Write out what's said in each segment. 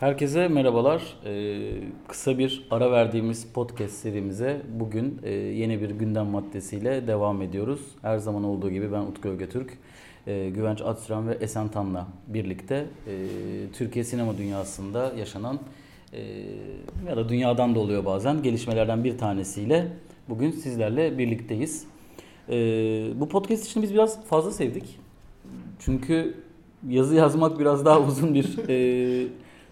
Herkese merhabalar. Ee, kısa bir ara verdiğimiz podcast serimize bugün e, yeni bir gündem maddesiyle devam ediyoruz. Her zaman olduğu gibi ben Utku Ögetürk, e, Güvenç Atsüren ve Esen Tan'la birlikte e, Türkiye sinema dünyasında yaşanan e, ya da dünyadan da oluyor bazen gelişmelerden bir tanesiyle bugün sizlerle birlikteyiz. E, bu podcast için biz biraz fazla sevdik. Çünkü yazı yazmak biraz daha uzun bir e,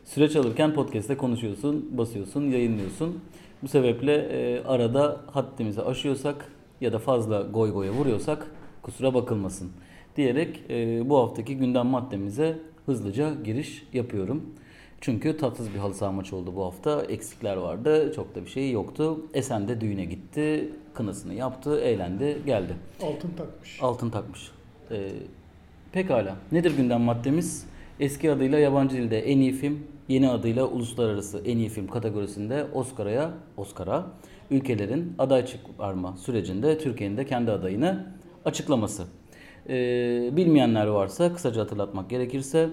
süreç alırken podcast'te konuşuyorsun, basıyorsun, yayınlıyorsun. Bu sebeple e, arada haddimizi aşıyorsak ya da fazla goy goya vuruyorsak kusura bakılmasın diyerek e, bu haftaki gündem maddemize hızlıca giriş yapıyorum. Çünkü tatsız bir halı saha maçı oldu bu hafta. Eksikler vardı. Çok da bir şey yoktu. Esen de düğüne gitti. Kınasını yaptı. Eğlendi. Geldi. Altın takmış. Altın takmış. Ee, pekala. Nedir gündem maddemiz? Eski adıyla yabancı dilde en iyi film, yeni adıyla uluslararası en iyi film kategorisinde Oscar'a Oscar'a ülkelerin aday çıkarma sürecinde Türkiye'nin de kendi adayını açıklaması. Ee, bilmeyenler varsa kısaca hatırlatmak gerekirse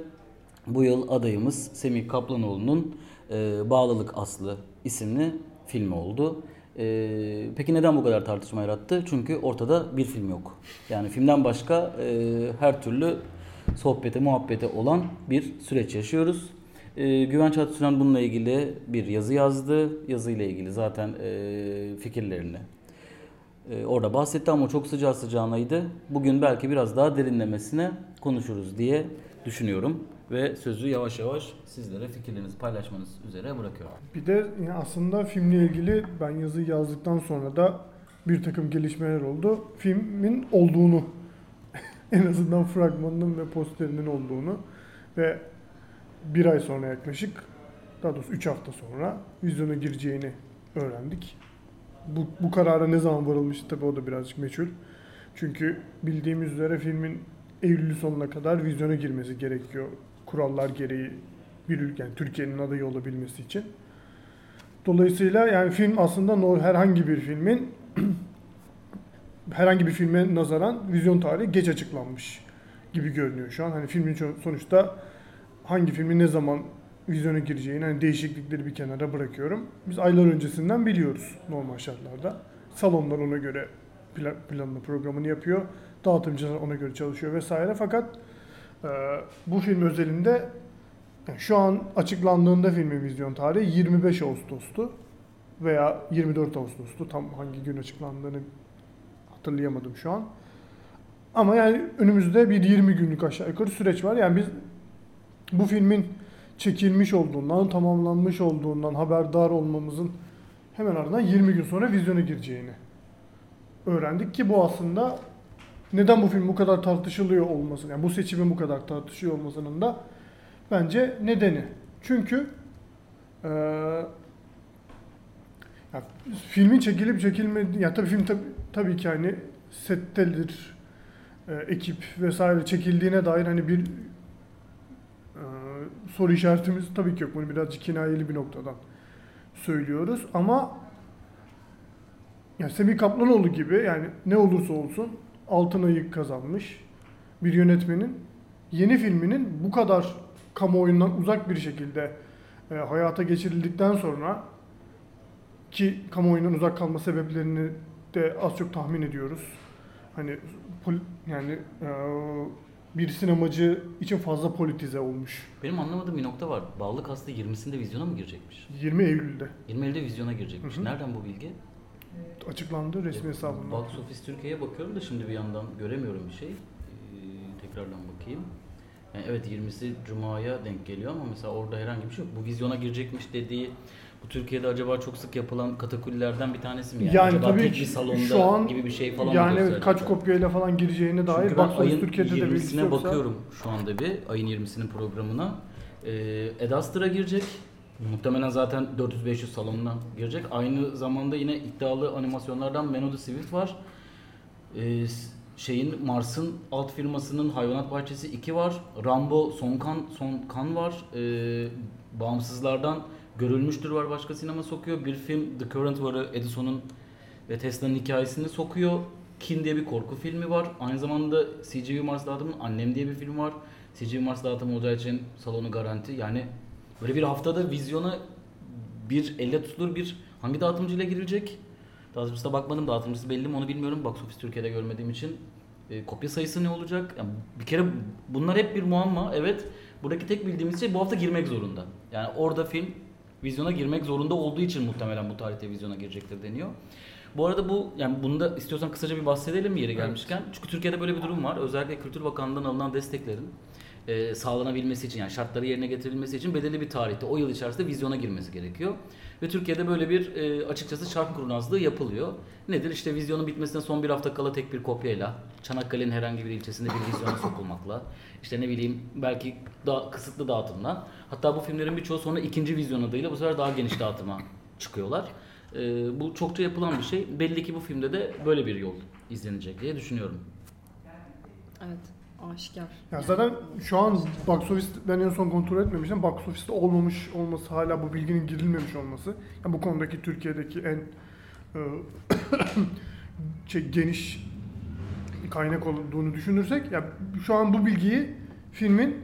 bu yıl adayımız Semih Kaplanoğlu'nun e, Bağlılık Aslı isimli filmi oldu. E, peki neden bu kadar tartışma yarattı? Çünkü ortada bir film yok. Yani filmden başka e, her türlü sohbete, muhabbete olan bir süreç yaşıyoruz. E, Güvenç Atsüren bununla ilgili bir yazı yazdı. Yazıyla ilgili zaten e, fikirlerini e, orada bahsetti ama çok sıcağı sıcağınaydı. Bugün belki biraz daha derinlemesine konuşuruz diye düşünüyorum. Ve sözü yavaş yavaş sizlere fikirlerinizi paylaşmanız üzere bırakıyorum. Bir de yani aslında filmle ilgili ben yazı yazdıktan sonra da bir takım gelişmeler oldu. Filmin olduğunu en azından fragmanının ve posterinin olduğunu ve bir ay sonra yaklaşık daha doğrusu 3 hafta sonra vizyona gireceğini öğrendik. Bu, bu karara ne zaman varılmıştı tabii o da birazcık meçhul. Çünkü bildiğimiz üzere filmin Eylül sonuna kadar vizyona girmesi gerekiyor. Kurallar gereği bir ülke, yani Türkiye'nin adayı olabilmesi için. Dolayısıyla yani film aslında herhangi bir filmin herhangi bir filme nazaran vizyon tarihi geç açıklanmış gibi görünüyor şu an. Hani filmin sonuçta hangi filmin ne zaman vizyona gireceğini hani değişiklikleri bir kenara bırakıyorum. Biz aylar öncesinden biliyoruz normal şartlarda. Salonlar ona göre planını programını yapıyor. Dağıtımcılar ona göre çalışıyor vesaire. Fakat e, bu film özelinde şu an açıklandığında filmin vizyon tarihi 25 Ağustos'tu veya 24 Ağustos'tu. Tam hangi gün açıklandığını hatırlayamadım şu an. Ama yani önümüzde bir 20 günlük aşağı yukarı süreç var. Yani biz bu filmin çekilmiş olduğundan, tamamlanmış olduğundan haberdar olmamızın hemen ardından 20 gün sonra vizyona gireceğini öğrendik ki bu aslında neden bu film bu kadar tartışılıyor olmasının, yani bu seçimin bu kadar tartışıyor olmasının da bence nedeni. Çünkü e, ya, filmin çekilip çekilmedi, ya tabii film tabii, tabii ki hani settedir, e, ekip vesaire çekildiğine dair hani bir soru işaretimiz tabii ki yok. Bunu birazcık kinayeli bir noktadan söylüyoruz ama yani Semih Kaplanoğlu gibi yani ne olursa olsun altın ayık kazanmış bir yönetmenin yeni filminin bu kadar kamuoyundan uzak bir şekilde e, hayata geçirildikten sonra ki kamuoyundan uzak kalma sebeplerini de az çok tahmin ediyoruz. Hani yani e, bir sinemacı için fazla politize olmuş. Benim anlamadığım bir nokta var. Bağlı Hasta 20'sinde vizyona mı girecekmiş? 20 Eylül'de. 20 Eylül'de vizyona girecekmiş. Hı hı. Nereden bu bilgi? Açıklandı resmi hesabından. Box Office Türkiye'ye bakıyorum da şimdi bir yandan göremiyorum bir şey. Ee, tekrardan bakayım. Yani evet 20'si Cuma'ya denk geliyor ama mesela orada herhangi bir şey yok. Bu vizyona girecekmiş dediği bu Türkiye'de acaba çok sık yapılan katakullilerden bir tanesi mi? Yani, yani acaba tabii tek bir salonda şu an, gibi bir şey falan Yani evet, kaç kopyayla falan gireceğine dair Çünkü ben ayın Türkiye'de 20'sine bakıyorum şu anda bir ayın 20'sinin programına. Ee, Ed Astra girecek. Muhtemelen zaten 400-500 salonuna girecek. Aynı zamanda yine iddialı animasyonlardan Melody Swift var. Ee, şeyin Mars'ın alt firmasının Hayvanat Bahçesi 2 var. Rambo Son Kan, Son Kan var. Ee, bağımsızlardan Görülmüştür var başka sinema sokuyor. Bir film The Current varı Edison'un ve Tesla'nın hikayesini sokuyor. Kin diye bir korku filmi var. Aynı zamanda CGV Mars dağıtımının Annem diye bir film var. CGV Mars dağıtımı olacağı için salonu garanti. Yani Böyle bir haftada vizyona bir elle tutulur bir hangi dağıtımcıyla girilecek? Dağıtımcısına bakmadım. Dağıtımcısı belli mi onu bilmiyorum. Box Office Türkiye'de görmediğim için. E, kopya sayısı ne olacak? Yani bir kere bunlar hep bir muamma. Evet. Buradaki tek bildiğimiz şey bu hafta girmek zorunda. Yani orada film vizyona girmek zorunda olduğu için muhtemelen bu tarihte vizyona girecektir deniyor. Bu arada bu yani bunu da istiyorsan kısaca bir bahsedelim mi yeri gelmişken. Çünkü Türkiye'de böyle bir durum var. Özellikle Kültür Bakanlığı'ndan alınan desteklerin e, sağlanabilmesi için yani şartları yerine getirilmesi için belirli bir tarihte o yıl içerisinde vizyona girmesi gerekiyor. Ve Türkiye'de böyle bir e, açıkçası çark kurnazlığı yapılıyor. Nedir? İşte vizyonun bitmesine son bir hafta kala tek bir kopyayla Çanakkale'nin herhangi bir ilçesinde bir vizyona sokulmakla işte ne bileyim belki daha kısıtlı dağıtımla hatta bu filmlerin birçoğu sonra ikinci vizyon adıyla bu sefer daha geniş dağıtıma çıkıyorlar. E, bu çokça yapılan bir şey. Belli ki bu filmde de böyle bir yol izlenecek diye düşünüyorum. Evet. Aşikar. Ya zaten şu an box office ben en son kontrol etmemiştim. Box office'te olmamış olması, hala bu bilginin girilmemiş olması. Ya bu konudaki Türkiye'deki en e, şey, geniş kaynak olduğunu düşünürsek ya şu an bu bilgiyi filmin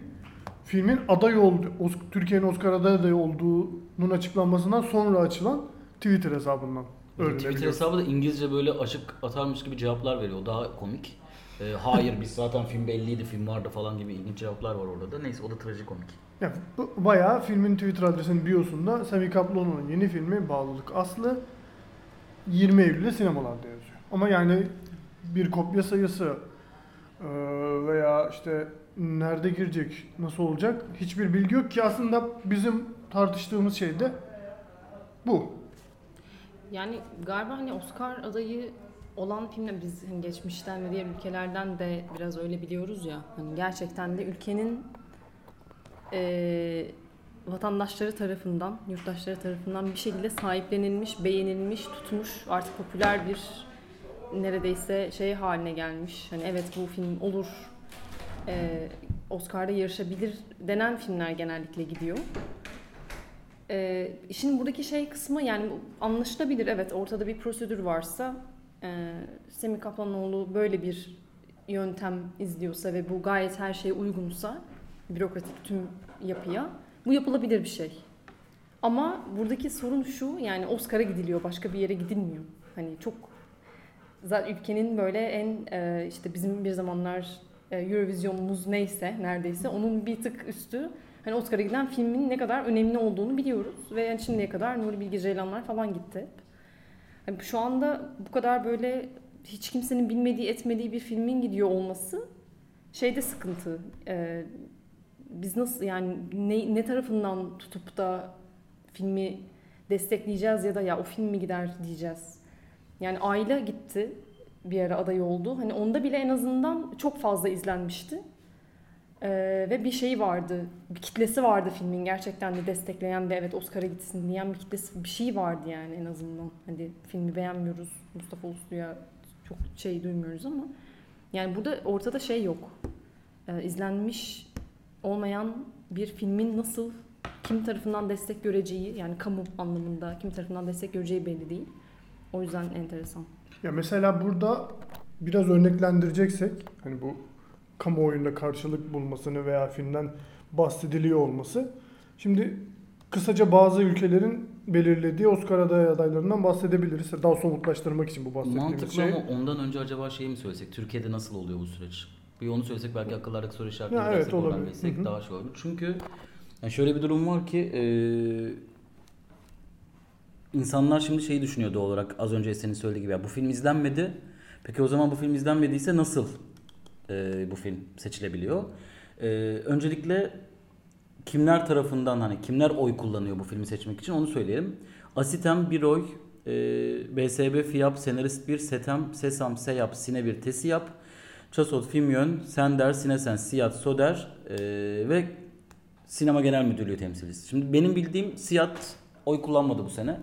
filmin aday oldu Türkiye'nin Oscar adayı olduğunun açıklanmasından sonra açılan Twitter hesabından Twitter hesabı da İngilizce böyle aşık atarmış gibi cevaplar veriyor. Daha komik. Ee, hayır biz zaten film belliydi, film vardı falan gibi ilginç cevaplar var orada da. Neyse o da trajikomik. Ya, bu bayağı filmin Twitter adresinin biosunda Semi Kaplan'ın yeni filmi Bağlılık Aslı 20 Eylül'de sinemalarda yazıyor. Ama yani bir kopya sayısı eee, veya işte nerede girecek, nasıl olacak hiçbir bilgi yok ki aslında bizim tartıştığımız şey de bu. Yani galiba hani Oscar adayı olan filmler biz hani geçmişten ve diğer ülkelerden de biraz öyle biliyoruz ya. Hani gerçekten de ülkenin eee, vatandaşları tarafından, yurttaşları tarafından bir şekilde sahiplenilmiş, beğenilmiş, tutmuş, artık popüler bir neredeyse şey haline gelmiş. Hani evet bu film olur, eee Oscar'da yarışabilir denen filmler genellikle gidiyor. Ee, işin buradaki şey kısmı yani anlaşılabilir evet ortada bir prosedür varsa e, Semih Kaplanoğlu böyle bir yöntem izliyorsa ve bu gayet her şeye uygunsa bürokratik tüm yapıya bu yapılabilir bir şey. Ama buradaki sorun şu yani Oscar'a gidiliyor başka bir yere gidilmiyor. Hani çok zaten ülkenin böyle en e, işte bizim bir zamanlar e, Eurovision'umuz neyse neredeyse onun bir tık üstü hani Oscar'a giden filmin ne kadar önemli olduğunu biliyoruz. Ve yani şimdiye kadar Nuri Bilge Ceylanlar falan gitti. Hani şu anda bu kadar böyle hiç kimsenin bilmediği etmediği bir filmin gidiyor olması şeyde sıkıntı. Ee, biz nasıl yani ne, ne tarafından tutup da filmi destekleyeceğiz ya da ya o film mi gider diyeceğiz. Yani Ayla gitti bir ara aday oldu. Hani onda bile en azından çok fazla izlenmişti. Ee, ve bir şey vardı, bir kitlesi vardı filmin gerçekten de destekleyen ve evet Oscar'a gitsin diyen bir kitlesi, bir şey vardı yani en azından. Hani filmi beğenmiyoruz, Mustafa Uslu'ya çok şey duymuyoruz ama yani burada ortada şey yok. Ee, izlenmiş olmayan bir filmin nasıl kim tarafından destek göreceği yani kamu anlamında kim tarafından destek göreceği belli değil. O yüzden enteresan. Ya mesela burada biraz örneklendireceksek hani bu kamuoyunda karşılık bulmasını veya filmden bahsediliyor olması. Şimdi kısaca bazı ülkelerin belirlediği Oscar aday adaylarından bahsedebiliriz. Daha somutlaştırmak için bu bahsettiğimiz Mantıklı şey. ama ondan önce acaba şeyi mi söylesek? Türkiye'de nasıl oluyor bu süreç? Bir onu söylesek belki akıllardaki soru işaretleri Ya evet, hı. daha şey olur. Çünkü yani şöyle bir durum var ki e, insanlar şimdi şeyi düşünüyor doğal olarak az önce senin söylediği gibi ya bu film izlenmedi. Peki o zaman bu film izlenmediyse nasıl e, bu film seçilebiliyor? E, öncelikle kimler tarafından hani kimler oy kullanıyor bu filmi seçmek için onu söyleyelim. Asitem bir oy, e, BSB Fiyap, Senarist 1, Setem, Sesam, Seyap, Sine 1, Tesiyap, Çasot, Filmyön, Sender, Sinesen, Siyat, Soder e, ve Sinema Genel Müdürlüğü temsilcisi. Şimdi benim bildiğim Siyat oy kullanmadı bu sene. E,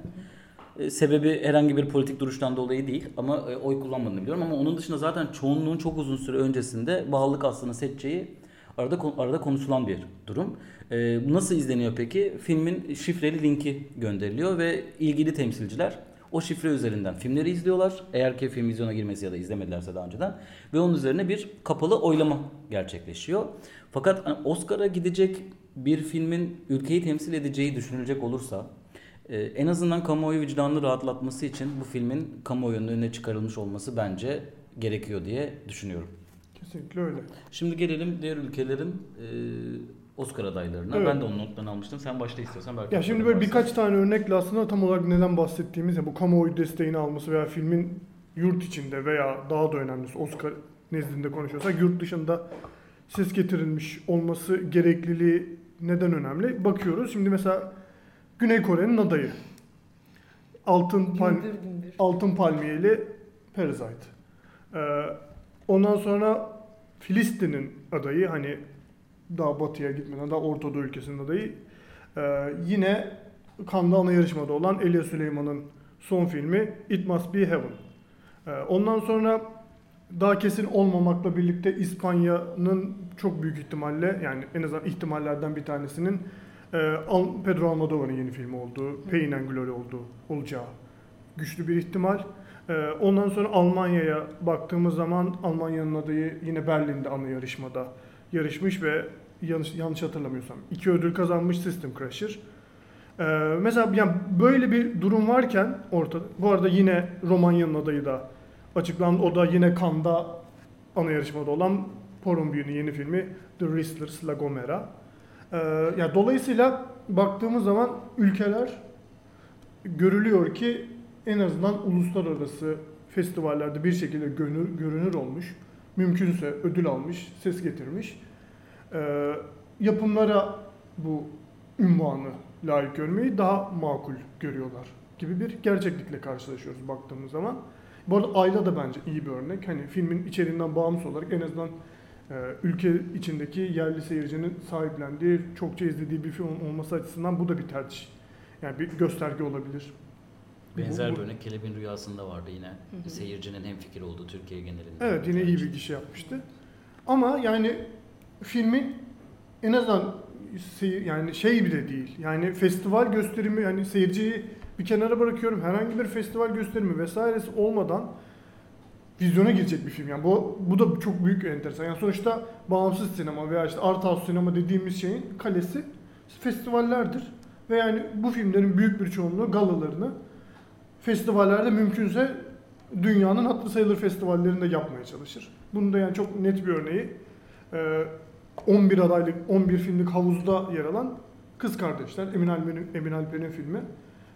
sebebi herhangi bir politik duruştan dolayı değil ama e, oy kullanmadığını biliyorum ama onun dışında zaten çoğunluğun çok uzun süre öncesinde bağlılık aslını seçeceği arada arada konuşulan bir durum. E, nasıl izleniyor peki? Filmin şifreli linki gönderiliyor ve ilgili temsilciler o şifre üzerinden filmleri izliyorlar. Eğer ki film vizyona girmesi ya da izlemedilerse daha önceden ve onun üzerine bir kapalı oylama gerçekleşiyor. Fakat hani Oscar'a gidecek bir filmin ülkeyi temsil edeceği düşünülecek olursa e, en azından kamuoyu vicdanını rahatlatması için bu filmin kamuoyunun önüne çıkarılmış olması bence gerekiyor diye düşünüyorum. Kesinlikle öyle. Şimdi gelelim diğer ülkelerin e, Oscar adaylarına. Evet. Ben de onun notlarını almıştım. Sen başta istiyorsan belki. Ya şimdi böyle birkaç tane örnekle aslında tam olarak neden bahsettiğimiz ya bu kamuoyu desteğini alması veya filmin yurt içinde veya daha da önemlisi Oscar nezdinde konuşuyorsak yurt dışında ses getirilmiş olması gerekliliği neden önemli? Bakıyoruz. Şimdi mesela Güney Kore'nin adayı. Altın Palm Gümbür gümbür. Altın Palmiyeli Parasite. Ee, ondan sonra Filistin'in adayı hani daha batıya gitmeden daha Orta Doğu ülkesinin adayı. Ee, yine Cannes'da ana yarışmada olan Elia Süleyman'ın son filmi It Must Be Heaven. Ee, ondan sonra daha kesin olmamakla birlikte İspanya'nın çok büyük ihtimalle yani en azından ihtimallerden bir tanesinin Pedro Almodovar'ın yeni filmi olduğu, Pain and Glory olduğu olacağı güçlü bir ihtimal. Ee, ondan sonra Almanya'ya baktığımız zaman Almanya'nın adayı yine Berlin'de ana yarışmada yarışmış ve yanlış, yanlış hatırlamıyorsam iki ödül kazanmış System Crusher. Ee, mesela yani böyle bir durum varken ortada, bu arada yine Romanya'nın adayı da açıklandı. O da yine Cannes'da ana yarışmada olan Porumbu'nun yeni filmi The Wrestlers La Gomera. Ee, yani dolayısıyla baktığımız zaman ülkeler görülüyor ki en azından uluslararası festivallerde bir şekilde görünür, görünür olmuş, mümkünse ödül almış, ses getirmiş. Ee, yapımlara bu ünvanı layık görmeyi daha makul görüyorlar gibi bir gerçeklikle karşılaşıyoruz baktığımız zaman. Bu arada Ayla da bence iyi bir örnek. Hani filmin içeriğinden bağımsız olarak en azından ülke içindeki yerli seyircinin sahiplendiği, çokça izlediği bir film olması açısından bu da bir tercih. Yani bir gösterge olabilir. Benzer Bu- bir örnek Kelebin Rüyası'nda vardı yine. Hı hı. Seyircinin hemfikir olduğu Türkiye genelinde. Evet yine iyi bir gişe yapmıştı. Ama yani filmin en azından seyir, yani şey bile değil. Yani festival gösterimi yani seyirciyi bir kenara bırakıyorum. Herhangi bir festival gösterimi vesairesi olmadan vizyona girecek bir film. Yani bu bu da çok büyük enteresan. Yani sonuçta bağımsız sinema veya işte art house sinema dediğimiz şeyin kalesi festivallerdir. Ve yani bu filmlerin büyük bir çoğunluğu galalarını festivallerde mümkünse dünyanın hatırı sayılır festivallerinde yapmaya çalışır. Bunun da yani çok net bir örneği e, 11 adaylık 11 filmlik havuzda yer alan Kız Kardeşler Emin Alper'in Emin Alper'in filmi.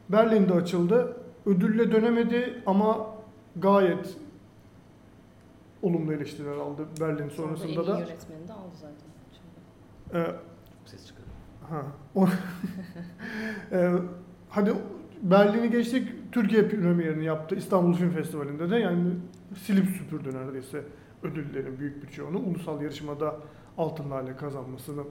Berlin'de açıldı. Ödülle dönemedi ama gayet olumlu eleştiriler aldı Berlin sonrasında en iyi da. yönetmeni de aldı zaten. Şimdi. E, Ses çıkarıyor. Ha. O, Ee, hadi Berlin'i geçtik. Türkiye premierini yaptı İstanbul Film Festivali'nde de yani silip süpürdü neredeyse ödüllerin büyük bir çoğunu. Ulusal yarışmada altın lale kazanmasının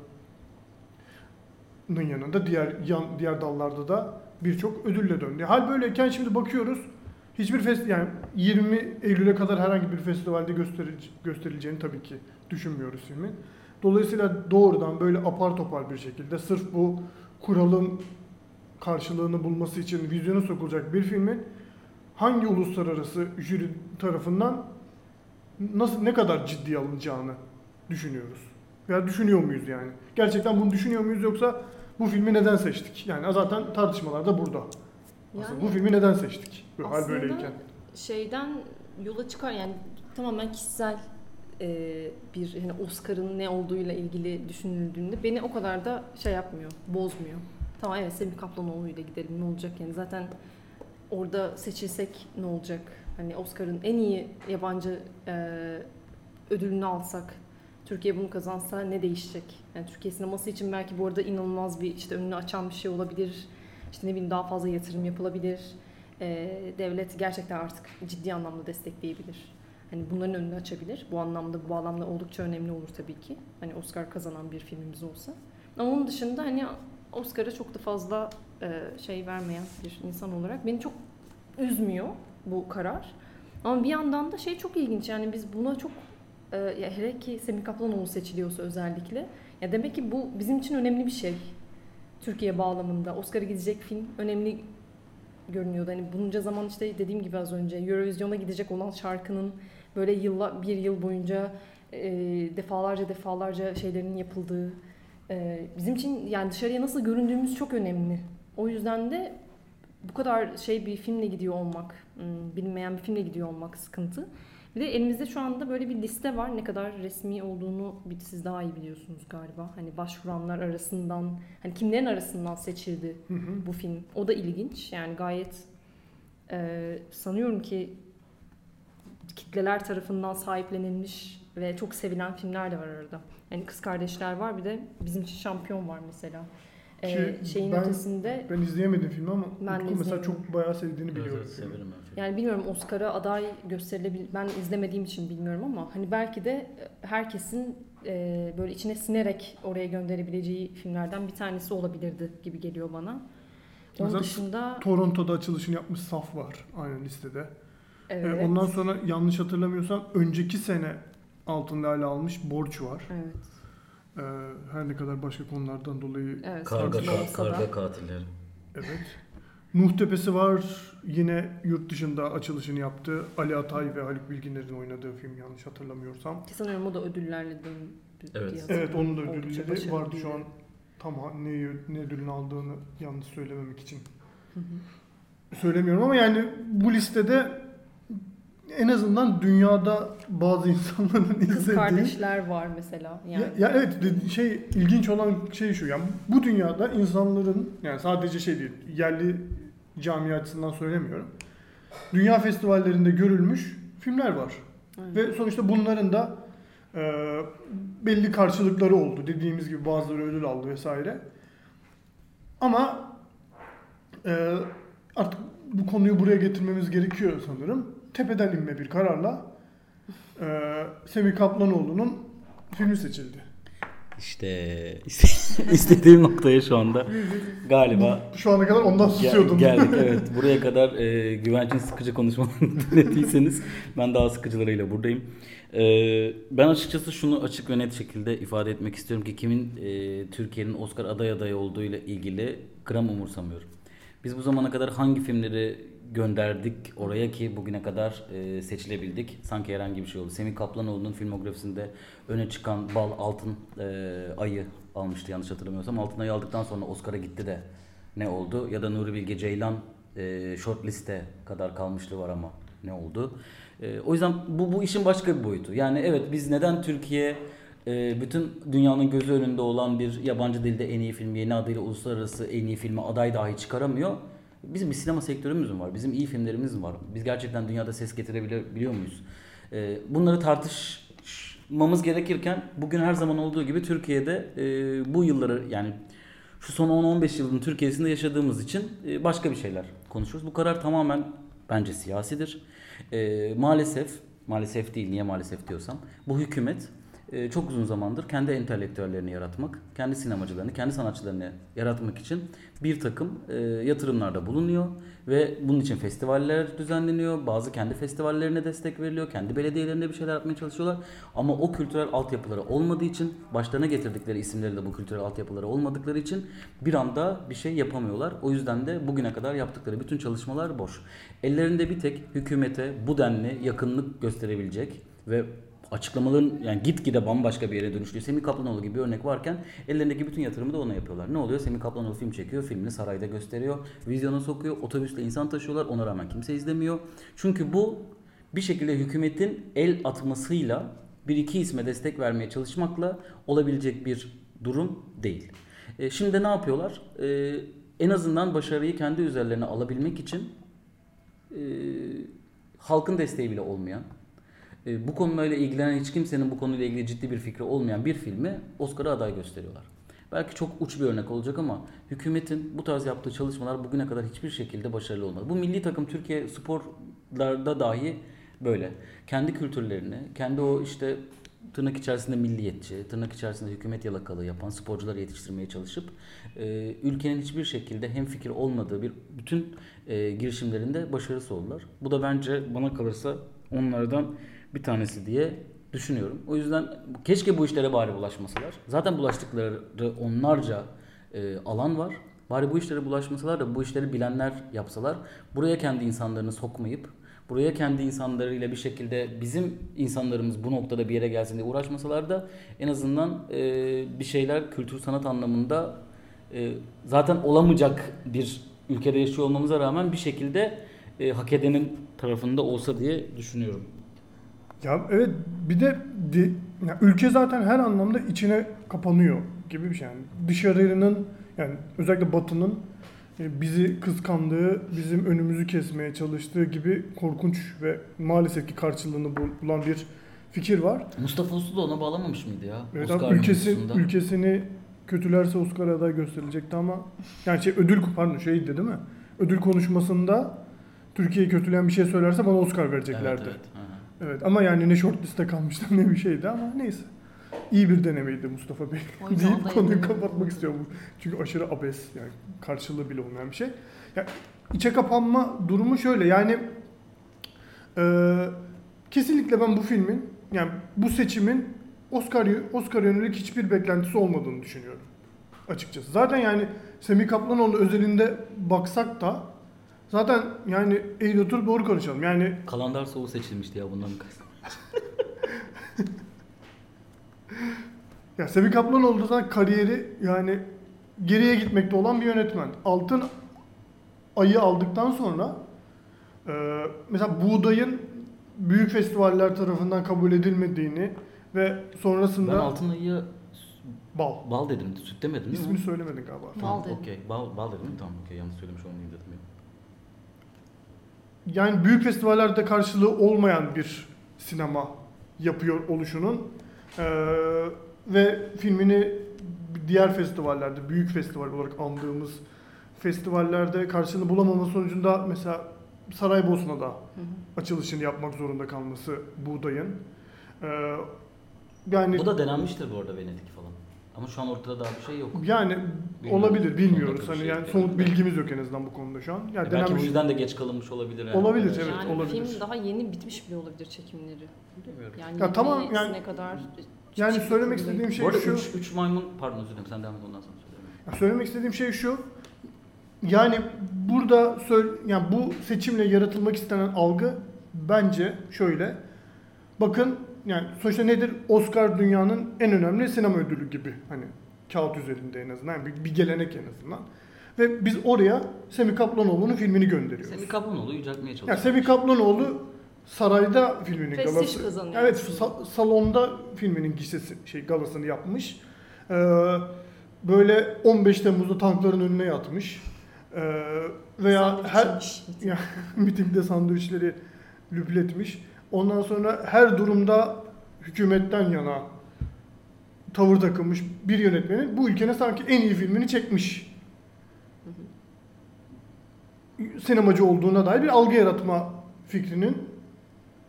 yanında diğer yan, diğer dallarda da birçok ödülle döndü. Hal böyleyken şimdi bakıyoruz hiçbir fest yani 20 Eylül'e kadar herhangi bir festivalde gösterileceğini tabii ki düşünmüyoruz filmin. Dolayısıyla doğrudan böyle apar topar bir şekilde sırf bu kuralın karşılığını bulması için vizyona sokulacak bir filmin hangi uluslararası jüri tarafından nasıl ne kadar ciddiye alınacağını düşünüyoruz. Veya düşünüyor muyuz yani? Gerçekten bunu düşünüyor muyuz yoksa bu filmi neden seçtik? Yani zaten tartışmalar da burada. Aslında Yani bu filmi neden seçtik? Bu hal böyleyken. şeyden yola çıkar yani tamamen kişisel e, bir hani Oscar'ın ne olduğuyla ilgili düşünüldüğünde beni o kadar da şey yapmıyor, bozmuyor. Tamam evet Semih Kaplanoğlu'yla gidelim ne olacak yani zaten orada seçilsek ne olacak? Hani Oscar'ın en iyi yabancı e, ödülünü alsak Türkiye bunu kazansa ne değişecek? Yani Türkiye sineması için belki bu arada inanılmaz bir işte önünü açan bir şey olabilir. İşte ne bileyim daha fazla yatırım yapılabilir. Ee, devlet gerçekten artık ciddi anlamda destekleyebilir. Hani bunların önünü açabilir. Bu anlamda bu bağlamda oldukça önemli olur tabii ki. Hani Oscar kazanan bir filmimiz olsa. Ama onun dışında hani Oscar'a çok da fazla e, şey vermeyen bir insan olarak beni çok üzmüyor bu karar. Ama bir yandan da şey çok ilginç yani biz buna çok e, ya hele ki Semih Kaplanoğlu seçiliyorsa özellikle ya demek ki bu bizim için önemli bir şey. Türkiye bağlamında Oscar'a gidecek film önemli görünüyordu. Hani bunca zaman işte dediğim gibi az önce Eurovision'a gidecek olan şarkının böyle yılla, bir yıl boyunca e, defalarca defalarca şeylerin yapıldığı Ee, bizim için yani dışarıya nasıl göründüğümüz çok önemli. O yüzden de bu kadar şey bir filmle gidiyor olmak, hmm, bilinmeyen bir filmle gidiyor olmak sıkıntı. Bir de elimizde şu anda böyle bir liste var. Ne kadar resmi olduğunu siz daha iyi biliyorsunuz galiba. Hani başvuranlar arasından, hani kimlerin arasından seçildi Hı hı. bu film. O da ilginç. Yani gayet e, sanıyorum ki kitleler tarafından sahiplenilmiş ve çok sevilen filmler de var arada. Yani Kız Kardeşler var bir de bizim için Şampiyon var mesela. E, Ki şeyin ben- ötesinde Ben izleyemedim filmi ama Ben Utku mesela çok bayağı sevdiğini biliyorum. evet, severim ben. Yani bilmiyorum Oscar'a aday gösterilebilir. Ben izlemediğim için bilmiyorum ama hani belki de herkesin e, böyle içine sinerek oraya gönderebileceği filmlerden bir tanesi olabilirdi gibi geliyor bana. Onun Mesela dışında Toronto'da açılışını yapmış Saf var aynı listede. Ee, evet. ondan sonra yanlış hatırlamıyorsam önceki sene Altın Lale almış Borç var. evet. Ee, her ne kadar başka konulardan dolayı Evet. Karga, karga katilleri. evet. Nuh Tepesi var. Yine yurt dışında açılışını yaptı. Ali Atay ve Haluk Bilginer'in oynadığı film yanlış hatırlamıyorsam. Ki sanıyorum o da ödüllerle döndü Evet. Evet onun da ödülleri vardı şu an. Tam ne, ne ödülünü aldığını yanlış söylememek için Hı hı. söylemiyorum ama yani bu listede en azından dünyada bazı insanların Kız izlediği kardeşler var mesela. Yani Ya, ya evet şey ilginç olan şey şu yani bu dünyada insanların yani sadece şey değil yerli cami açısından söylemiyorum. Dünya festivallerinde görülmüş filmler var. Evet. Ve sonuçta bunların da e, belli karşılıkları oldu. Dediğimiz gibi bazıları ödül aldı vesaire. Ama e, artık bu konuyu buraya getirmemiz gerekiyor sanırım. Tepeden inme bir kararla e, Semih Kaplanoğlu'nun filmi seçildi. İşte iste- istediğim noktaya şu anda galiba Şu ana kadar ondan Gel- susuyordum. geldik evet. Buraya kadar e, Güvenç'in sıkıcı konuşmalarını dinlediyseniz ben daha sıkıcılarıyla buradayım. E, ben açıkçası şunu açık ve net şekilde ifade etmek istiyorum ki kimin e, Türkiye'nin Oscar aday adayı olduğu ile ilgili gram umursamıyorum. Biz bu zamana kadar hangi filmleri gönderdik oraya ki bugüne kadar e, seçilebildik. Sanki herhangi bir şey oldu. Semih Kaplanoğlu'nun filmografisinde öne çıkan Bal Altın e, Ayı almıştı yanlış hatırlamıyorsam. Altın Ayı aldıktan sonra Oscar'a gitti de ne oldu? Ya da Nuri Bilge Ceylan e, short liste kadar kalmışlığı var ama ne oldu? E, o yüzden bu, bu işin başka bir boyutu. Yani evet biz neden Türkiye e, bütün dünyanın gözü önünde olan bir yabancı dilde en iyi film, yeni adıyla uluslararası en iyi filme aday dahi çıkaramıyor? Bizim bir sinema sektörümüz mü var? Bizim iyi filmlerimiz mi var? Biz gerçekten dünyada ses getirebiliyor muyuz? E, bunları tartışmamız gerekirken bugün her zaman olduğu gibi Türkiye'de e, bu yılları yani şu son 10-15 yılın Türkiye'sinde yaşadığımız için e, başka bir şeyler konuşuyoruz. Bu karar tamamen bence siyasidir. E, maalesef, maalesef değil niye maalesef diyorsam bu hükümet e, çok uzun zamandır kendi entelektüellerini yaratmak, kendi sinemacılarını, kendi sanatçılarını yaratmak için bir takım e, yatırımlarda bulunuyor ve bunun için festivaller düzenleniyor. Bazı kendi festivallerine destek veriliyor, kendi belediyelerinde bir şeyler yapmaya çalışıyorlar. Ama o kültürel altyapıları olmadığı için, başlarına getirdikleri isimleri de bu kültürel altyapıları olmadıkları için bir anda bir şey yapamıyorlar. O yüzden de bugüne kadar yaptıkları bütün çalışmalar boş. Ellerinde bir tek hükümete bu denli yakınlık gösterebilecek ve açıklamaların yani gitgide bambaşka bir yere dönüşüyor. Semih Kaplanoğlu gibi bir örnek varken ellerindeki bütün yatırımı da ona yapıyorlar. Ne oluyor? Semih Kaplanoğlu film çekiyor, filmini sarayda gösteriyor, vizyona sokuyor, otobüsle insan taşıyorlar, ona rağmen kimse izlemiyor. Çünkü bu bir şekilde hükümetin el atmasıyla bir iki isme destek vermeye çalışmakla olabilecek bir durum değil. E, şimdi ne yapıyorlar? E, en azından başarıyı kendi üzerlerine alabilmek için e, halkın desteği bile olmayan, e, bu konuyla ilgilenen hiç kimsenin bu konuyla ilgili ciddi bir fikri olmayan bir filmi Oscar'a aday gösteriyorlar. Belki çok uç bir örnek olacak ama hükümetin bu tarz yaptığı çalışmalar bugüne kadar hiçbir şekilde başarılı olmadı. Bu milli takım Türkiye sporlarda dahi böyle. Kendi kültürlerini, kendi o işte tırnak içerisinde milliyetçi, tırnak içerisinde hükümet yalakalığı yapan sporcuları yetiştirmeye çalışıp e, ülkenin hiçbir şekilde hem fikir olmadığı bir bütün e, girişimlerinde başarısı oldular. Bu da bence bana kalırsa onlardan bir tanesi diye düşünüyorum. O yüzden keşke bu işlere bari bulaşmasalar. Zaten bulaştıkları onlarca e, alan var. Bari bu işlere bulaşmasalar da bu işleri bilenler yapsalar. Buraya kendi insanlarını sokmayıp buraya kendi insanlarıyla bir şekilde bizim insanlarımız bu noktada bir yere gelsin diye uğraşmasalar da en azından e, bir şeyler kültür sanat anlamında e, zaten olamayacak bir ülkede yaşıyor olmamıza rağmen bir şekilde e, hak edenin tarafında olsa diye düşünüyorum. Ya evet bir de di- ya ülke zaten her anlamda içine kapanıyor gibi bir şey yani. Dışarının yani özellikle batının e, bizi kıskandığı, bizim önümüzü kesmeye çalıştığı gibi korkunç ve maalesef ki karşılığını bul- bulan bir fikir var. Mustafa Uslu da ona bağlamamış mıydı ya? Evet Oscar ülkesi, ülkesini kötülerse Oscar aday gösterilecekti ama yani şey ödül pardon şeydi değil mi? Ödül konuşmasında Türkiye'yi kötüleyen bir şey söylerse bana Oscar vereceklerdi. Evet, evet. Evet ama yani ne short liste kalmıştı ne bir şeydi ama neyse. İyi bir denemeydi Mustafa Bey deyip konuyu kapatmak istiyorum. Çünkü aşırı abes yani karşılığı bile olmayan bir şey. Ya içe kapanma durumu şöyle yani e, kesinlikle ben bu filmin yani bu seçimin Oscar Oscar yönelik hiçbir beklentisi olmadığını düşünüyorum açıkçası. Zaten yani Semih Kaplanoğlu özelinde baksak da zaten yani eğri oturup doğru konuşalım. Yani Kalandar Soğu seçilmişti ya bundan birkaç. Ya Semih Kaplanoğlu da kariyeri yani geriye gitmekte olan bir yönetmen. Altın ayı aldıktan sonra e, mesela Buğday'ın büyük festivaller tarafından kabul edilmediğini ve Ben sonrasında Altın Ayı'ya bal. bal dedim, süt demedim değil İsmini mi? söylemedin galiba. Tamam, Bal dedim. okey. Bal, bal dedim mi? Tamam, okey. Yanlış söylemiş olmayayım dedim ya. Yani büyük festivallerde karşılığı olmayan bir sinema yapıyor oluşunun e, ve filmini diğer festivallerde, büyük festival olarak andığımız festivallerde karşılığını bulamama sonucunda mesela Saraybosna'da Hı hı. açılışını yapmak zorunda kalması Buğday'ın. E, yani Bu da denenmiştir bu arada Venedik falan. Ama şu an ortada daha bir şey yok. yani Bilmiyorum. olabilir bilmiyoruz. Hani şey yani yani. bilgimiz yok en azından bu konuda şu an. Yani E belki bu yüzden de geç kalınmış olabilir. Yani. Olabilir, evet, yani olabilir. film daha yeni bitmiş bile olabilir çekimleri. Bilmiyorum. Yani Ya tamam, yani- kadar Yani söylemek istediğim şey şu. 3 üç, maymun, pardon özür dilerim sen devam et ondan sonra söyleyeyim. Ya Söylemek istediğim şey şu. Yani burada söyle, yani bu seçimle yaratılmak istenen algı bence şöyle. Bakın yani sonuçta nedir? Oscar dünyanın en önemli sinema ödülü gibi. Hani kağıt üzerinde en azından. Yani bir, bir gelenek en azından. Ve biz oraya Semih Kaplanoğlu'nun filmini gönderiyoruz. Semih Kaplanoğlu yüceltmeye çalışıyor. yani Semih Kaplanoğlu sarayda filminin Prestij galası. kazanıyor Evet, sa- salonda filminin gişesi şey galasını yapmış. Ee, böyle 15 Temmuz'da tankların önüne yatmış. Ee, veya Sandviç her ya, mitingde sandviçleri lüpletmiş. Ondan sonra her durumda hükümetten yana tavır takılmış bir yönetmenin bu ülkenin sanki en iyi filmini çekmiş. Sinemacı olduğuna dair bir algı yaratma fikrinin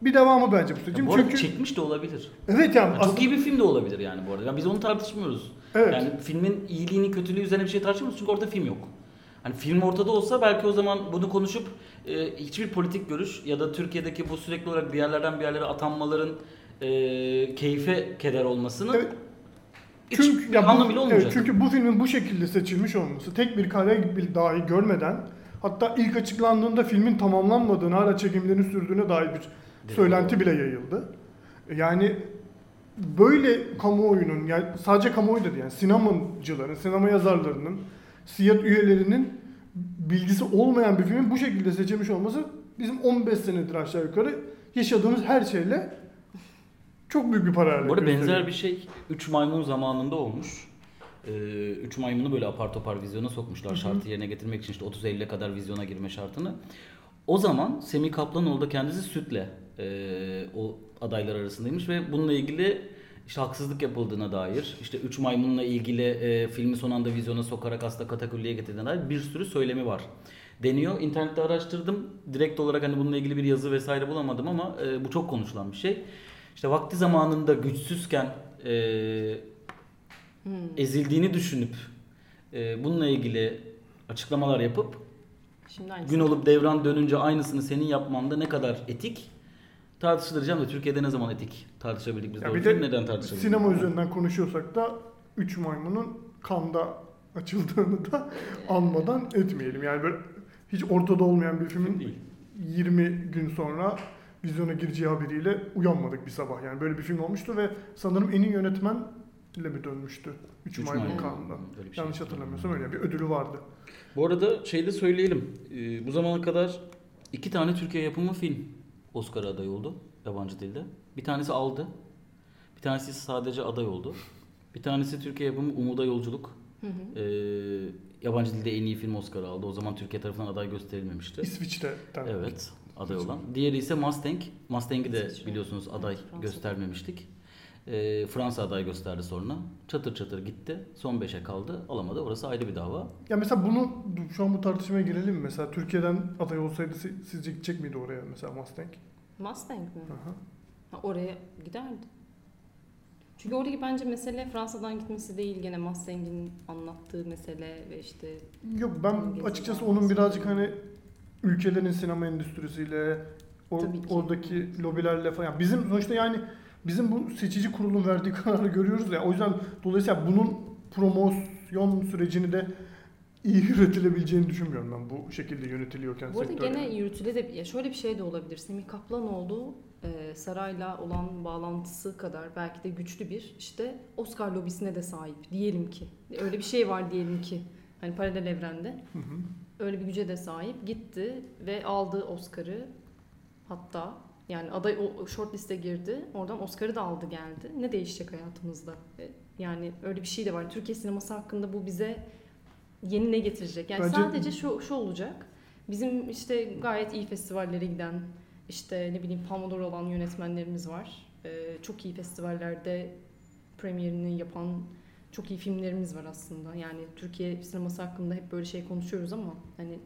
bir devamı bence bu seçim. bu Çünkü çekmiş de olabilir. evet yani aslında- çok iyi bir film de olabilir yani bu arada. Yani biz onu tartışmıyoruz. Evet. Yani filmin iyiliğini kötülüğü üzerine bir şey tartışmıyoruz çünkü orada film yok. Hani film ortada olsa belki o zaman bunu konuşup e, hiçbir politik görüş ya da Türkiye'deki bu sürekli olarak bir yerlerden bir yerlere atanmaların e, keyfe keder olmasının Evet. Çünkü ya bu- anlamı bile olmayacak. evet, çünkü bu filmin bu şekilde seçilmiş olması, tek bir kare bile dahi görmeden, hatta ilk açıklandığında filmin tamamlanmadığını, hala çekimlerin sürdüğüne dair bir söylenti bile yayıldı. Yani böyle kamuoyunun, yani sadece kamuoyu da değil, yani sinemacıların, sinema yazarlarının, siyah üyelerinin bilgisi olmayan bir filmin bu şekilde seçilmiş olması bizim 15 senedir aşağı yukarı yaşadığımız her şeyle çok büyük bir paralellik. Bu arada benzer bir şey 3 maymun zamanında olmuş. 3 maymunu böyle apar topar vizyona sokmuşlar şartı yerine getirmek için işte 30 Eylül'e kadar vizyona girme şartını. O zaman Semih Kaplanoğlu da kendisi sütle e, o adaylar arasındaymış ve bununla ilgili işte haksızlık yapıldığına dair, işte 3 maymunla ilgili e, filmi son anda vizyona sokarak aslında katakulliye getirdiğine dair bir sürü söylemi var. Deniyor. İnternette araştırdım. Direkt olarak hani bununla ilgili bir yazı vesaire bulamadım ama e, bu çok konuşulan bir şey. İşte vakti zamanında güçsüzken e, Hmm. ezildiğini düşünüp e, bununla ilgili açıklamalar yapıp Şimdi gün olup devran dönünce aynısını senin yapman da ne kadar etik tartışılacağım da Türkiye'de ne zaman etik tartışabildik biz Ya bir de neden tartışabildik? Sinema üzerinden konuşuyorsak da 3 maymunun kanda açıldığını da anmadan etmeyelim. Yani böyle hiç ortada olmayan bir filmin değil. 20 gün sonra vizyona gireceği haberiyle uyanmadık bir sabah. Yani böyle bir film olmuştu ve sanırım en iyi yönetmenle mi dönmüştü? 3 Üç Maymun bir şey. Yanlış hatırlamıyorsam öyle bir ödülü vardı. Bu arada şey de söyleyelim. Ee, bu zamana kadar iki tane Türkiye yapımı film Oscar aday oldu yabancı dilde. Bir tanesi aldı. Bir tanesi sadece aday oldu. Bir tanesi Türkiye yapımı Umuda Yolculuk. Hı hı. Ee, yabancı dilde en iyi film Oscar'ı aldı. O zaman Türkiye tarafından aday gösterilmemişti. İsviçre'den. Evet, aday olan. Diğeri ise Mustang. Mustang'i de biliyorsunuz aday göstermemiştik. Ee, Fransa aday gösterdi sonra. Çatır çatır gitti. Son 5'e kaldı. Alamadı. Orası ayrı bir dava. Ya mesela bunu şu an bu tartışmaya girelim mi? Mesela Türkiye'den aday olsaydı si- sizce gidecek miydi oraya mesela Mustang? Mustang mi? Aha. Ha, oraya giderdi. Çünkü oradaki bence mesele Fransa'dan gitmesi değil gene Mustang'in anlattığı mesele ve işte Yok ben açıkçası onun birazcık hani ülkelerin sinema endüstrisiyle o- Tabii ki. oradaki lobilerle falan. Yani bizim sonuçta yani bizim bu seçici kurulun verdiği kararı görüyoruz ya. O yüzden dolayısıyla bunun promosyon sürecini de iyi yürütülebileceğini düşünmüyorum ben bu şekilde yönetiliyorken Bu arada sektörde. gene yürütüle de ya şöyle bir şey de olabilir. Semih Kaplanoğlu e, sarayla olan bağlantısı kadar belki de güçlü bir işte Oscar lobisine de sahip diyelim ki. Öyle bir şey var diyelim ki. Hani paralel evrende. Hı hı. Öyle bir güce de sahip. Gitti ve aldı Oscar'ı. Hatta yani aday o short liste girdi. Oradan Oscar'ı da aldı geldi. Ne değişecek hayatımızda? E, Yani öyle bir şey de var. Türkiye sineması hakkında bu bize yeni ne getirecek? Yani Bence- sadece şu şu olacak. Bizim işte gayet iyi festivallere giden, işte ne bileyim Palme d'Or olan yönetmenlerimiz var. Ee, çok iyi festivallerde premierini yapan çok iyi filmlerimiz var aslında. Yani Türkiye sineması hakkında hep böyle şey konuşuyoruz ama hani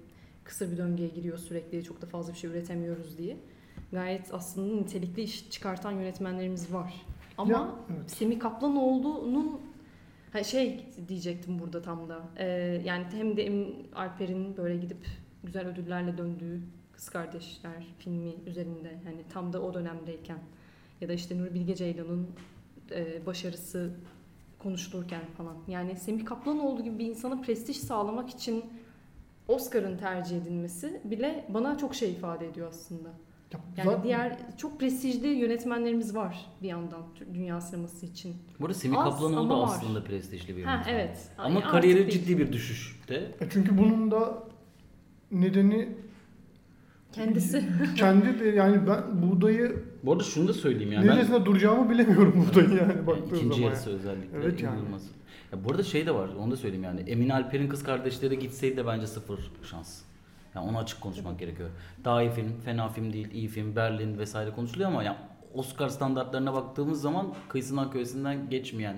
kısır bir döngüye giriyor sürekli çok da fazla bir şey üretemiyoruz diye. Gayet aslında nitelikli iş çıkartan yönetmenlerimiz var. Ama Ya, evet. Semih Kaplanoğlu'nun ha şey diyecektim burada tam da. Ee, yani hem de Alper'in böyle gidip güzel ödüllerle döndüğü Kız Kardeşler filmi üzerinde hani tam da o dönemdeyken ya da işte Nuri Bilge Ceylan'ın e, başarısı konuşulurken falan. Yani Semih Kaplanoğlu gibi bir insana prestij sağlamak için Oscar'ın tercih edilmesi bile bana çok şey ifade ediyor aslında. Ya Yani zaten- diğer çok prestijli yönetmenlerimiz var bir yandan dünya sineması için. Bu arada Semih Az Kaplanoğlu da ama var. aslında prestijli bir Ha yönetmen. evet. Ama Ay, kariyeri artık değil. ciddi bir düşüşte. E çünkü bunun da nedeni Kendisi. kendi de yani ben buğdayı Bu arada şunu da söyleyeyim yani. ben- neresine duracağımı bilemiyorum buğdayı yani baktığın İkinci zaman. yarısı özellikle Evet yani. inanılmaz. Ya bu arada şey de var onu da söyleyeyim yani Emin Alper'in kız kardeşleri gitseydi de bence sıfır şans. Yani onu açık konuşmak gerekiyor. Daha iyi film, fena film değil, iyi film, Berlin vesaire konuşuluyor ama ya Oscar standartlarına baktığımız zaman kıyısından köşesinden geçmeyen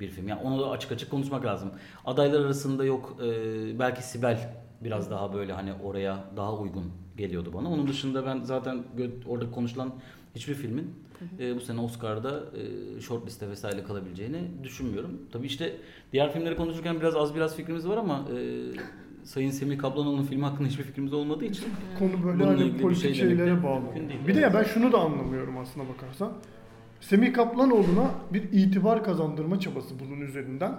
bir film. Yani onu da açık açık konuşmak lazım. Adaylar arasında yok e, belki Sibel biraz daha böyle hani oraya daha uygun geliyordu bana. Onun dışında ben zaten orada konuşulan hiçbir filmin e, bu sene Oscar'da e, short liste vesaire kalabileceğini düşünmüyorum. Tabii işte diğer filmleri konuşurken biraz az biraz fikrimiz var ama e, Sayın Semih Kaplanoğlu'nun filmi hakkında hiçbir fikrimiz olmadığı için Konu böyle Bununla hani ilgili bir politik şey demek de şeylere bağlı. mümkün değil. Bir de ya ben şunu da anlamıyorum aslına bakarsan. Semih Kaplanoğlu'na bir itibar kazandırma çabası bunun üzerinden.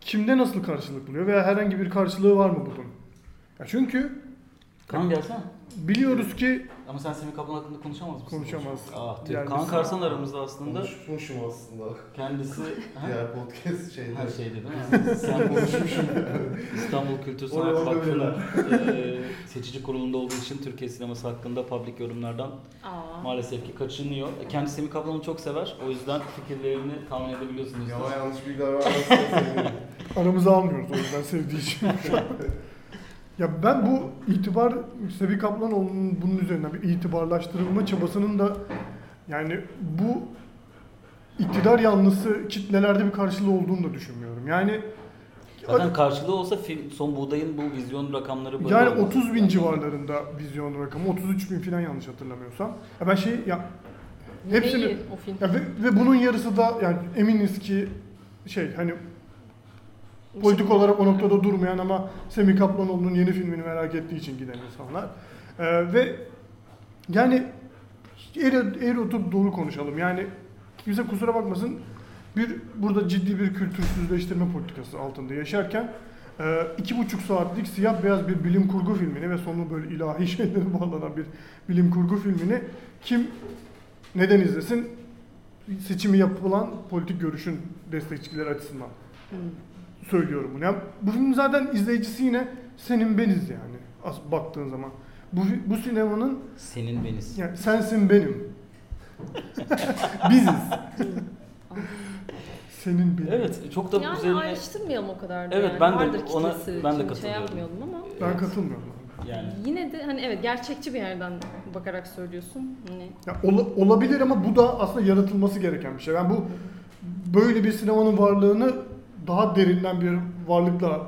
Kimde nasıl karşılık buluyor veya herhangi bir karşılığı var mı bunun? Ya çünkü Kaan gelsene. Biliyoruz ki Ama sen Semih Kaplan hakkında konuşamaz mısın? Konuşamaz. Ah, tüh. Yani Kaan biz- Karsan aramızda aslında Konuşmuşum aslında. kendisi Ha? Diğer podcast şeyde. her şeyde değil mi? Sen konuşmuşsun. İstanbul Kültür Sanat Oradan Vakfı'nın eee, seçici kurulunda olduğu için Türkiye sineması hakkında public yorumlardan Aa. maalesef ki kaçınıyor. Kendisi Semih Kaplan'ı çok sever. O yüzden fikirlerini tahmin edebiliyorsunuz. Yalan yanlış bilgiler sevinirim. aramıza almıyoruz o yüzden sevdiği için. ya ben bu itibar Semih Kaplanoğlu'nun bunun üzerinden bir itibarlaştırılma çabasının da yani bu iktidar yanlısı kitlelerde bir karşılığı olduğunu da düşünmüyorum. Yani Zaten karşılığı olsa film, son buğdayın bu vizyon rakamları böyle yani olmaz. 30 bin civarlarında vizyon rakamı 33 bin falan yanlış hatırlamıyorsam. Ya ben şey ya hepsini ya ve, ve bunun yarısı da yani eminiz ki şey hani politik olarak o noktada durmayan ama Semih Kaplanoğlu'nun yeni filmini merak ettiği için giden insanlar. Ee, ve yani eğri, eğri oturup doğru konuşalım. Yani kimse kusura bakmasın bir burada ciddi bir kültürsüzleştirme politikası altında yaşarken Ee, iki buçuk saatlik siyah beyaz bir bilim kurgu filmini ve sonu böyle ilahi şeylere bağlanan bir bilim kurgu filmini kim neden izlesin? Seçimi yapılan politik görüşün destekçileri açısından Hmm. Söylüyorum bunu. Yani bu filmin zaten izleyicisi yine senin beniz yani as baktığın zaman. Bu, bu sinemanın Senin beniz. yani sensin benim. Biziz. Senin benim. Evet çok da Yani üzerine ayrıştırmayalım o kadar da Evet, yani. ben de Vardır ona- kitlesi ben de için katılıyorum. Şey yapmayalım ama Ben katılmıyorum. abi. yani yine de hani evet gerçekçi bir yerden bakarak söylüyorsun. Hani Ya ola- olabilir ama bu da aslında yaratılması gereken bir şey. Ben bu böyle bir sinemanın varlığını daha derinden bir varlıkla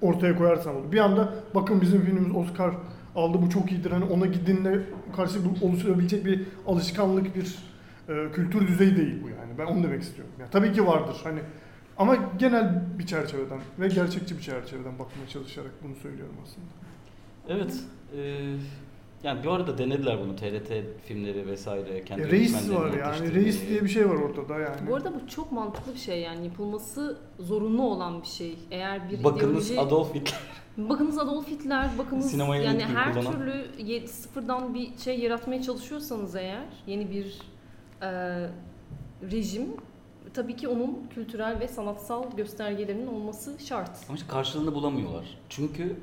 ortaya koyarsam olur. Bir anda bakın bizim filmimiz Oscar aldı bu çok iyidir. Hani ona gidinle karşı oluşturabilecek bir alışkanlık bir e, kültür düzeyi değil bu yani. Ben onu demek istiyorum. Ya tabii ki vardır hani ama genel bir çerçeveden ve gerçekçi bir çerçeveden bakmaya çalışarak bunu söylüyorum aslında. evet. e, yani bir arada denediler bunu TRT filmleri vesaire kendi E, reis var yani. Reis diye bir şey var ortada yani. bu arada bu çok mantıklı bir şey yani yapılması zorunlu olan bir şey. Eğer bir Bakınız ideoloji Adolf Hitler. Bakınız Adolf Hitler, bakınız Sinemaya yani her kullanan. türlü sıfırdan bir şey yaratmaya çalışıyorsanız eğer yeni bir e, rejim tabii ki onun kültürel ve sanatsal göstergelerinin olması şart. Ama işte karşılığını bulamıyorlar. Çünkü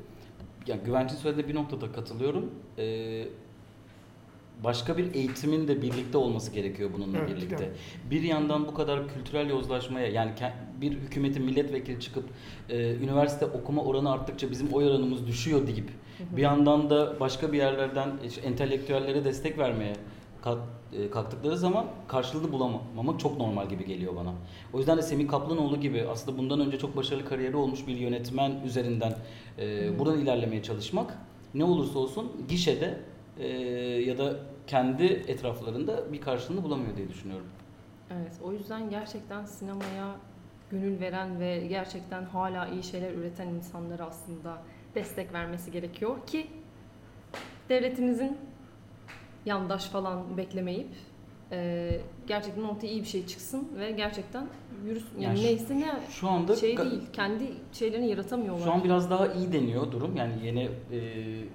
yani Güvenç'in söylediği bir noktada katılıyorum. Ee, başka bir eğitimin de birlikte olması gerekiyor bununla Evet, birlikte. yani. Bir yandan bu kadar kültürel yozlaşmaya yani bir hükümetin milletvekili çıkıp e, üniversite okuma oranı arttıkça bizim oy oranımız düşüyor deyip bir yandan da başka bir yerlerden işte entelektüellere destek vermeye kalk- e, kalktıkları zaman karşılığını bulamamak çok normal gibi geliyor bana. O yüzden de Semih Kaplanoğlu gibi aslında bundan önce çok başarılı kariyeri olmuş bir yönetmen üzerinden e, buradan ilerlemeye çalışmak ne olursa olsun gişede e, ya da kendi etraflarında bir karşılığını bulamıyor diye düşünüyorum. Evet, o yüzden gerçekten sinemaya gönül veren ve gerçekten hala iyi şeyler üreten insanlara aslında destek vermesi gerekiyor ki devletimizin yandaş falan beklemeyip e, gerçekten ortaya iyi bir şey çıksın ve gerçekten yürüsün. Yani, Yani şu- neyse ne Şu anda şey değil, kendi şeylerini yaratamıyorlar. Şu an biraz daha iyi deniyor durum. Yani yeni e,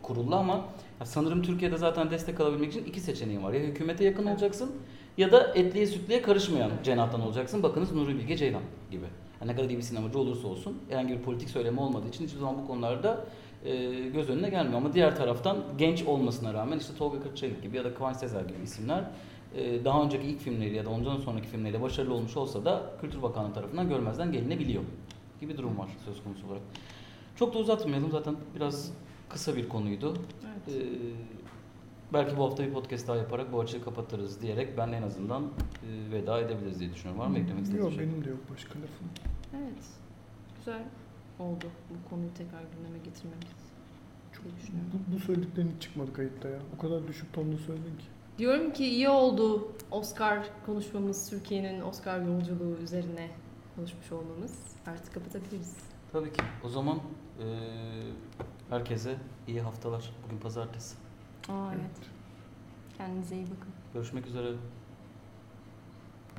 kuruldu ama ya sanırım Türkiye'de zaten destek alabilmek için iki seçeneğin var. Ya hükümete yakın olacaksın ya da etliye sütlüye karışmayan cenahtan olacaksın. Bakınız Nuri Bilge Ceylan gibi. Yani ne kadar iyi bir sinemacı olursa olsun herhangi bir politik söylemi olmadığı için hiçbir zaman bu konularda e, göz önüne gelmiyor. Ama diğer taraftan genç olmasına rağmen işte Tolga Kırçayık gibi ya da Kıvanç Sezer gibi isimler e, daha önceki ilk filmleriyle ya da ondan sonraki filmleriyle başarılı olmuş olsa da Kültür Bakanlığı tarafından görmezden gelinebiliyor gibi durum var söz konusu olarak. Çok da uzatmayalım zaten biraz kısa bir konuydu. Evet. Ee, belki bu hafta bir podcast daha yaparak bu açığı kapatırız diyerek ben en azından e, veda edebiliriz diye düşünüyorum. Var mı eklemek istediğiniz Yok şey? benim de yok başka lafım. Evet, güzel oldu bu konuyu tekrar gündeme getirmemiz. Çok düşünüyorum. Bu, bu söylediklerin hiç çıkmadı kayıtta ya. O kadar düşük tonlu söyledin ki. Diyorum ki iyi oldu Oscar konuşmamız, Türkiye'nin Oscar yolculuğu üzerine konuşmuş olmamız. Artık kapatabiliriz. Tabii ki. O zaman e, herkese iyi haftalar. Bugün pazartesi. Aa evet. Kendinize iyi bakın. Görüşmek üzere.